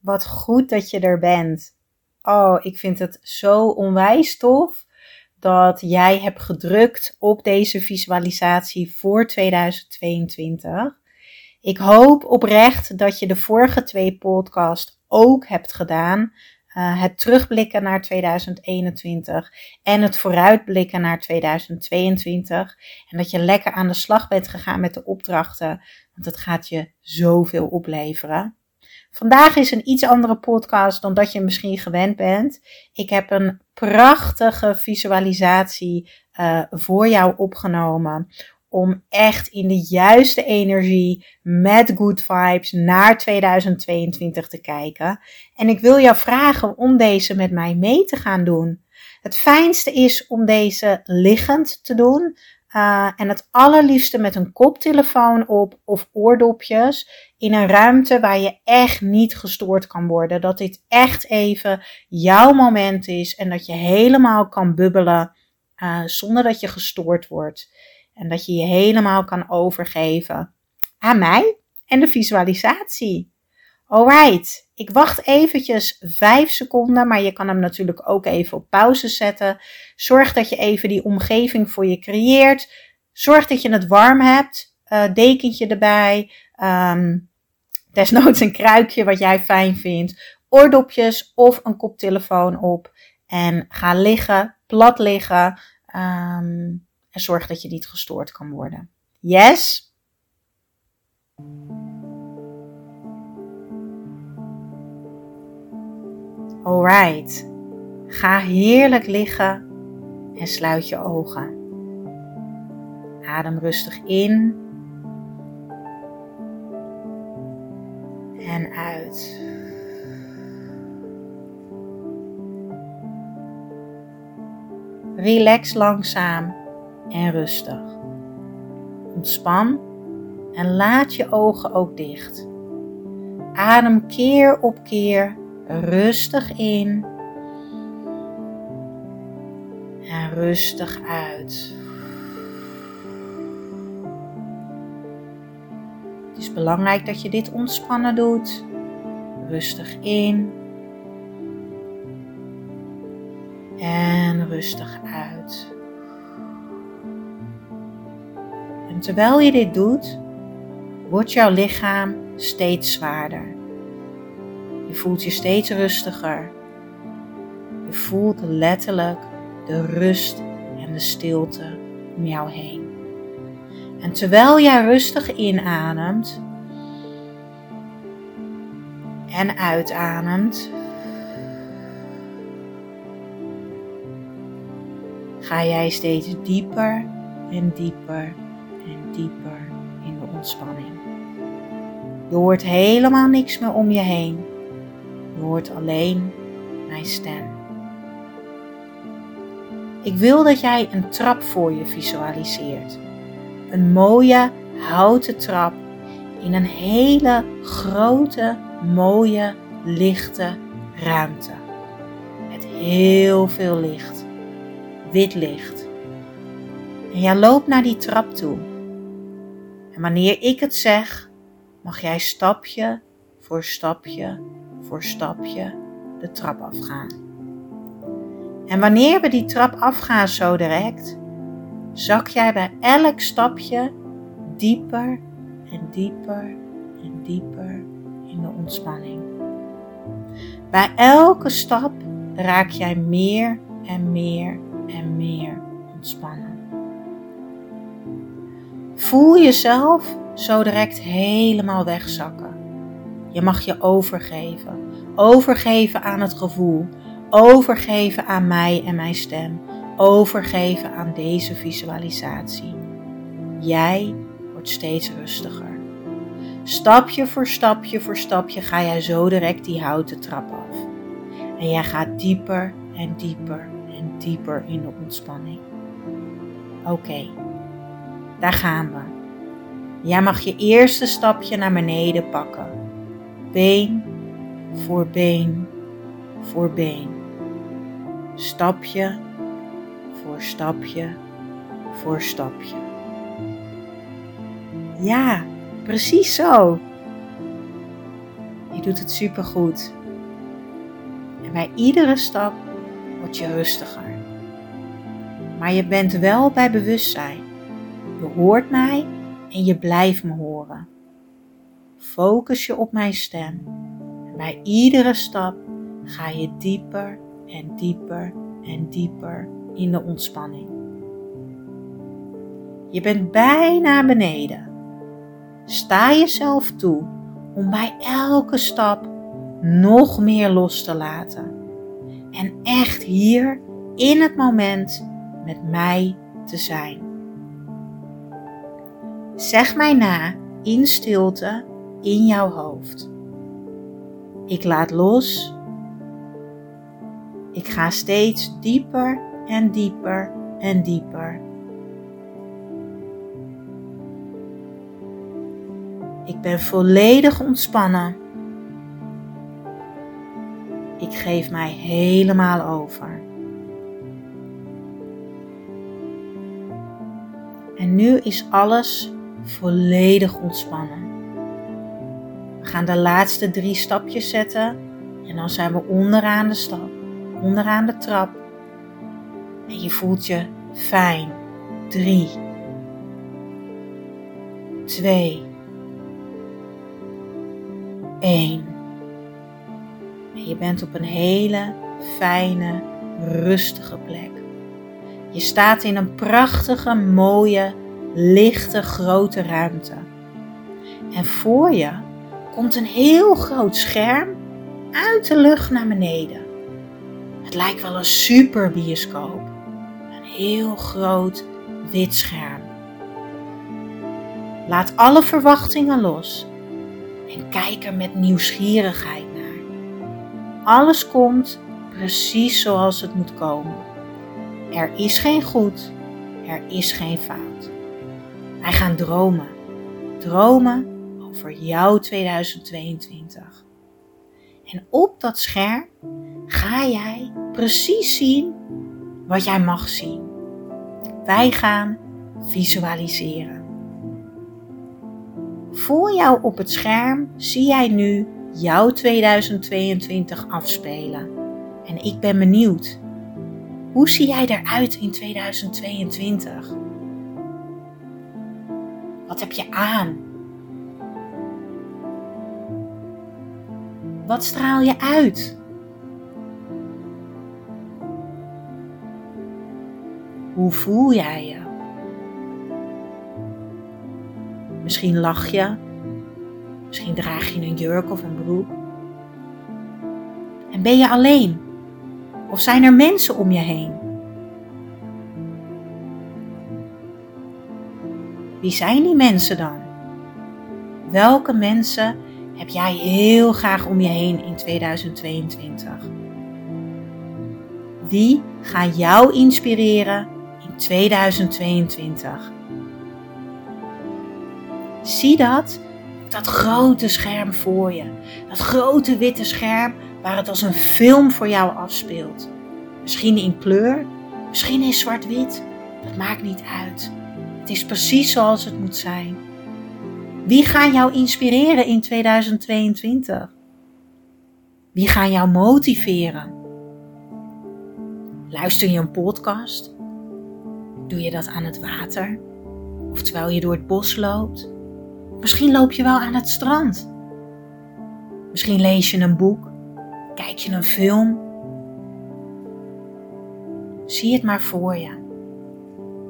wat goed dat je er bent. Oh, ik vind het zo onwijs tof dat jij hebt gedrukt op deze visualisatie voor 2022. Ik hoop oprecht dat je de vorige twee podcasts ook hebt gedaan. Uh, het terugblikken naar 2021 en het vooruitblikken naar 2022. En dat je lekker aan de slag bent gegaan met de opdrachten, want het gaat je zoveel opleveren. Vandaag is een iets andere podcast dan dat je misschien gewend bent. Ik heb een prachtige visualisatie uh, voor jou opgenomen. Om echt in de juiste energie met good vibes naar 2022 te kijken. En ik wil jou vragen om deze met mij mee te gaan doen. Het fijnste is om deze liggend te doen. Uh, en het allerliefste met een koptelefoon op of oordopjes in een ruimte waar je echt niet gestoord kan worden. Dat dit echt even jouw moment is en dat je helemaal kan bubbelen uh, zonder dat je gestoord wordt. En dat je je helemaal kan overgeven aan mij en de visualisatie. Alright, ik wacht eventjes 5 seconden, maar je kan hem natuurlijk ook even op pauze zetten. Zorg dat je even die omgeving voor je creëert. Zorg dat je het warm hebt. Uh, dekentje erbij. Um, desnoods een kruikje wat jij fijn vindt. Oordopjes of een koptelefoon op. En ga liggen, plat liggen. Um, en zorg dat je niet gestoord kan worden. Yes? Alright. Ga heerlijk liggen en sluit je ogen. Adem rustig in en uit. Relax langzaam en rustig. Ontspan en laat je ogen ook dicht. Adem keer op keer rustig in en rustig uit. Het is belangrijk dat je dit ontspannen doet. Rustig in en rustig uit. En terwijl je dit doet, wordt jouw lichaam steeds zwaarder. Je voelt je steeds rustiger. Je voelt letterlijk de rust en de stilte om jou heen. En terwijl jij rustig inademt en uitademt, ga jij steeds dieper en dieper en dieper in de ontspanning. Je hoort helemaal niks meer om je heen. Hoort alleen mijn stem. Ik wil dat jij een trap voor je visualiseert. Een mooie houten trap in een hele grote, mooie, lichte ruimte. Met heel veel licht. Wit licht. En jij loopt naar die trap toe. En wanneer ik het zeg, mag jij stapje voor stapje voor stapje de trap afgaan. En wanneer we die trap afgaan zo direct, zak jij bij elk stapje dieper en dieper en dieper in de ontspanning. Bij elke stap raak jij meer en meer en meer ontspannen. Voel jezelf zo direct helemaal wegzakken. Je mag je overgeven. Overgeven aan het gevoel. Overgeven aan mij en mijn stem. Overgeven aan deze visualisatie. Jij wordt steeds rustiger. Stapje voor stapje voor stapje ga jij zo direct die houten trap af. En jij gaat dieper en dieper en dieper in de ontspanning. Oké, daar gaan we. Jij mag je eerste stapje naar beneden pakken. Been voor been voor been. Stapje voor stapje voor stapje. Ja, precies zo. Je doet het supergoed. En bij iedere stap word je rustiger. Maar je bent wel bij bewustzijn. Je hoort mij en je blijft me horen. Focus je op mijn stem. En bij iedere stap ga je dieper en dieper en dieper in de ontspanning. Je bent bijna beneden. Sta jezelf toe om bij elke stap nog meer los te laten. En echt hier in het moment met mij te zijn. Zeg mij na in stilte in jouw hoofd. Ik laat los. Ik ga steeds dieper en dieper en dieper. Ik ben volledig ontspannen. Ik geef mij helemaal over. En nu is alles volledig ontspannen. We gaan de laatste drie stapjes zetten en dan zijn we onderaan de stap, onderaan de trap. En je voelt je fijn. Drie. Twee. Eén. En je bent op een hele fijne, rustige plek. Je staat in een prachtige, mooie, lichte, grote ruimte. En voor je komt een heel groot scherm uit de lucht naar beneden. Het lijkt wel een superbioscoop. Een heel groot wit scherm. Laat alle verwachtingen los en kijk er met nieuwsgierigheid naar. Alles komt precies zoals het moet komen. Er is geen goed, er is geen fout. Wij gaan dromen. Dromen over jouw 2022. En op dat scherm ga jij precies zien wat jij mag zien. Wij gaan visualiseren. Voor jou op het scherm zie jij nu jouw 2022 afspelen. En ik ben benieuwd. Hoe zie jij eruit in 2022? Wat heb je aan? Wat straal je uit? Hoe voel jij je? Misschien lach je, misschien draag je een jurk of een broek. En ben je alleen? Of zijn er mensen om je heen? Wie zijn die mensen dan? Welke mensen heb jij heel graag om je heen in 2022? Wie gaat jou inspireren in 2022? Zie dat, dat grote scherm voor je. Dat grote witte scherm waar het als een film voor jou afspeelt. Misschien in kleur, misschien in zwart-wit. Dat maakt niet uit. Het is precies zoals het moet zijn. Wie gaat jou inspireren in 2022? Wie gaat jou motiveren? Luister je een podcast? Doe je dat aan het water? Of terwijl je door het bos loopt? Misschien loop je wel aan het strand. Misschien lees je een boek, kijk je een film. Zie het maar voor je.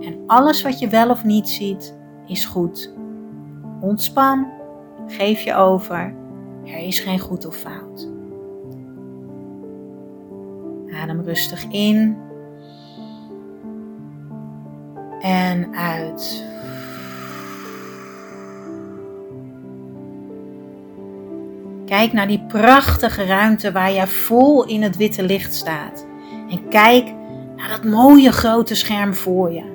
En alles wat je wel of niet ziet, is goed. Ontspan, geef je over. Er is geen goed of fout. Adem rustig in en uit. Kijk naar die prachtige ruimte waar jij vol in het witte licht staat. En kijk naar dat mooie grote scherm voor je.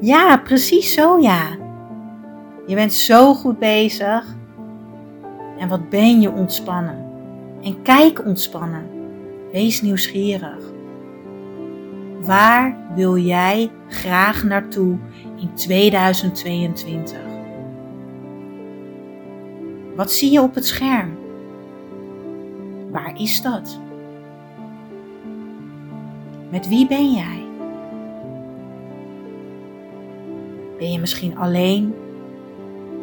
Ja, precies zo ja. Je bent zo goed bezig. En wat ben je ontspannen. En kijk ontspannen. Wees nieuwsgierig. Waar wil jij graag naartoe in 2022? Wat zie je op het scherm? Waar is dat? Met wie ben jij? Ben je misschien alleen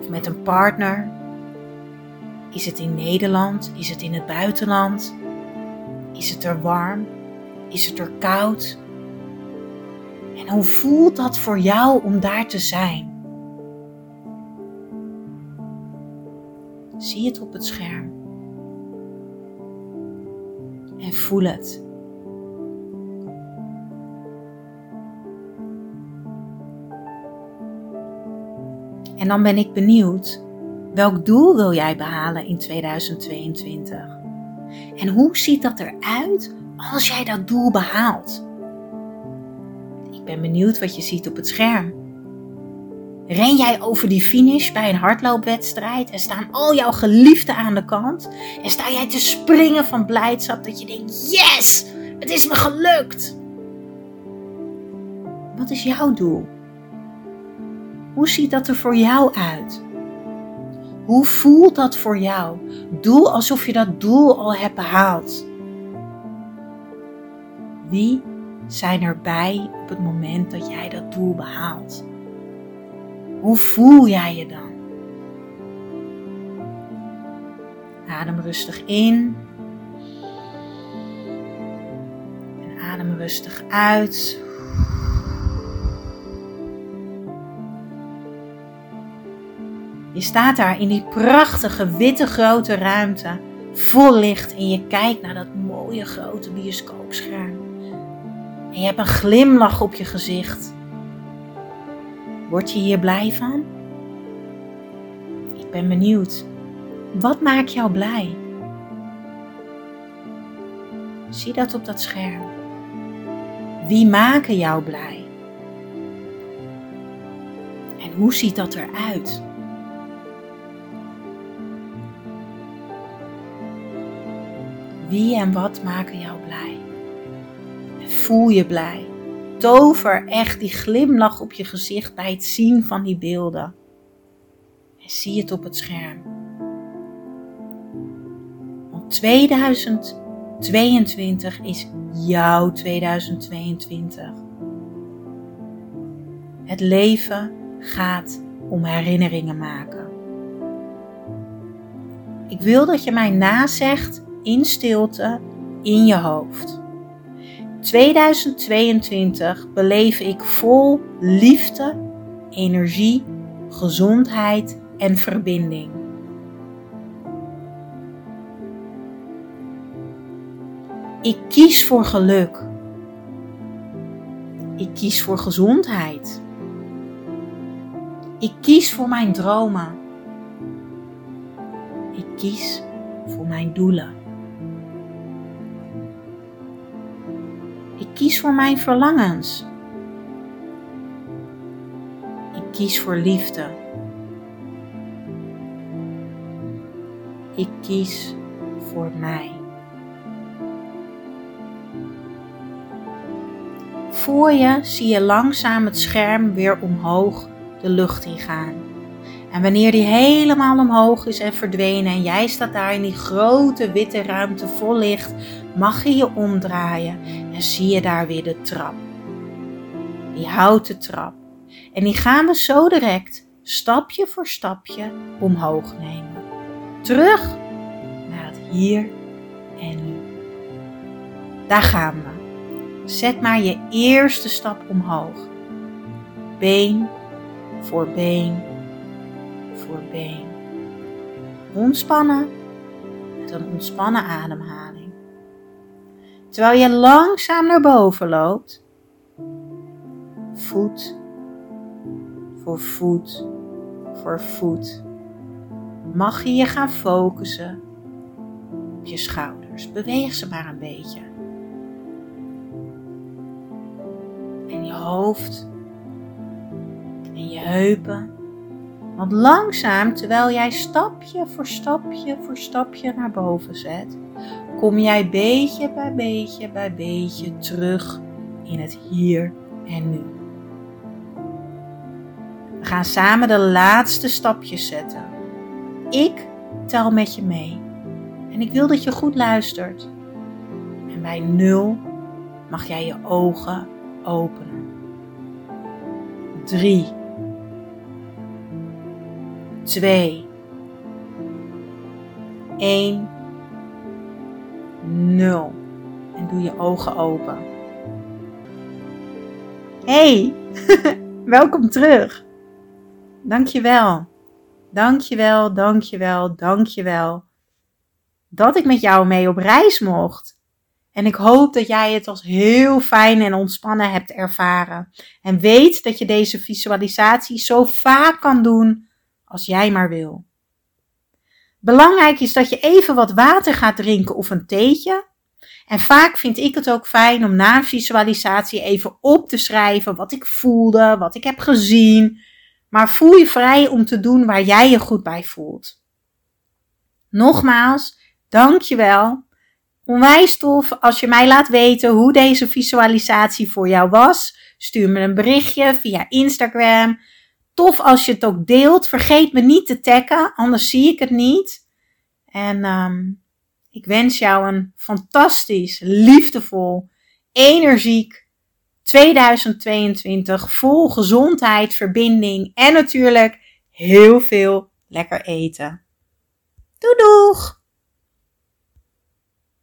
met een partner? Is het in Nederland? Is het in het buitenland? Is het er warm? Is het er koud? En hoe voelt dat voor jou om daar te zijn? Zie het op het scherm. En voel het. En dan ben ik benieuwd, welk doel wil jij behalen in 2022? En hoe ziet dat eruit als jij dat doel behaalt? Ik ben benieuwd wat je ziet op het scherm. Ren jij over die finish bij een hardloopwedstrijd en staan al jouw geliefden aan de kant? En sta jij te springen van blijdschap dat je denkt: Yes, het is me gelukt! Wat is jouw doel? Hoe ziet dat er voor jou uit? Hoe voelt dat voor jou? Doe alsof je dat doel al hebt behaald. Wie zijn erbij op het moment dat jij dat doel behaalt? Hoe voel jij je dan? Adem rustig in. En adem rustig uit. Je staat daar in die prachtige witte grote ruimte, vol licht en je kijkt naar dat mooie grote bioscoopscherm. En je hebt een glimlach op je gezicht. Word je hier blij van? Ik ben benieuwd. Wat maakt jou blij? Zie dat op dat scherm. Wie maken jou blij? En hoe ziet dat eruit? Wie en wat maken jou blij? Voel je blij? Tover echt die glimlach op je gezicht bij het zien van die beelden. En zie het op het scherm. Want 2022 is jouw 2022. Het leven gaat om herinneringen maken. Ik wil dat je mij nazegt in stilte in je hoofd. 2022 beleef ik vol liefde, energie, gezondheid en verbinding. Ik kies voor geluk. Ik kies voor gezondheid. Ik kies voor mijn dromen. Ik kies voor mijn doelen. Kies voor mijn verlangens. Ik kies voor liefde. Ik kies voor mij. Voor je zie je langzaam het scherm weer omhoog de lucht ingaan. En wanneer die helemaal omhoog is en verdwenen en jij staat daar in die grote witte ruimte vol licht, mag je je omdraaien en zie je daar weer de trap. Die houten trap. En die gaan we zo direct, stapje voor stapje, omhoog nemen. Terug naar het hier en nu. Daar gaan we. Zet maar je eerste stap omhoog. Been voor been voor been. Ontspannen met een ontspannen ademhaling. Terwijl je langzaam naar boven loopt, voet voor voet voor voet, mag je je gaan focussen op je schouders. Beweeg ze maar een beetje. En je hoofd en je heupen want langzaam, terwijl jij stapje voor stapje voor stapje naar boven zet, kom jij beetje bij beetje bij beetje terug in het hier en nu. We gaan samen de laatste stapjes zetten. Ik tel met je mee. En ik wil dat je goed luistert. En bij 0 mag jij je ogen openen. 3, 2, 1, 0. En doe je ogen open. Hey, welkom terug. Dankjewel. Dankjewel, dankjewel, dankjewel. Dat ik met jou mee op reis mocht. En ik hoop dat jij het als heel fijn en ontspannen hebt ervaren. En weet dat je deze visualisatie zo vaak kan doen als jij maar wil. Belangrijk is dat je even wat water gaat drinken of een theetje. En vaak vind ik het ook fijn om na visualisatie even op te schrijven wat ik voelde, wat ik heb gezien. Maar voel je vrij om te doen waar jij je goed bij voelt. Nogmaals, dankjewel. Onwijs tof als je mij laat weten hoe deze visualisatie voor jou was. Stuur me een berichtje via Instagram tof als je het ook deelt. Vergeet me niet te taggen, anders zie ik het niet. En um, ik wens jou een fantastisch, liefdevol, energiek 2022 vol gezondheid, verbinding en natuurlijk heel veel lekker eten. Doei doeg!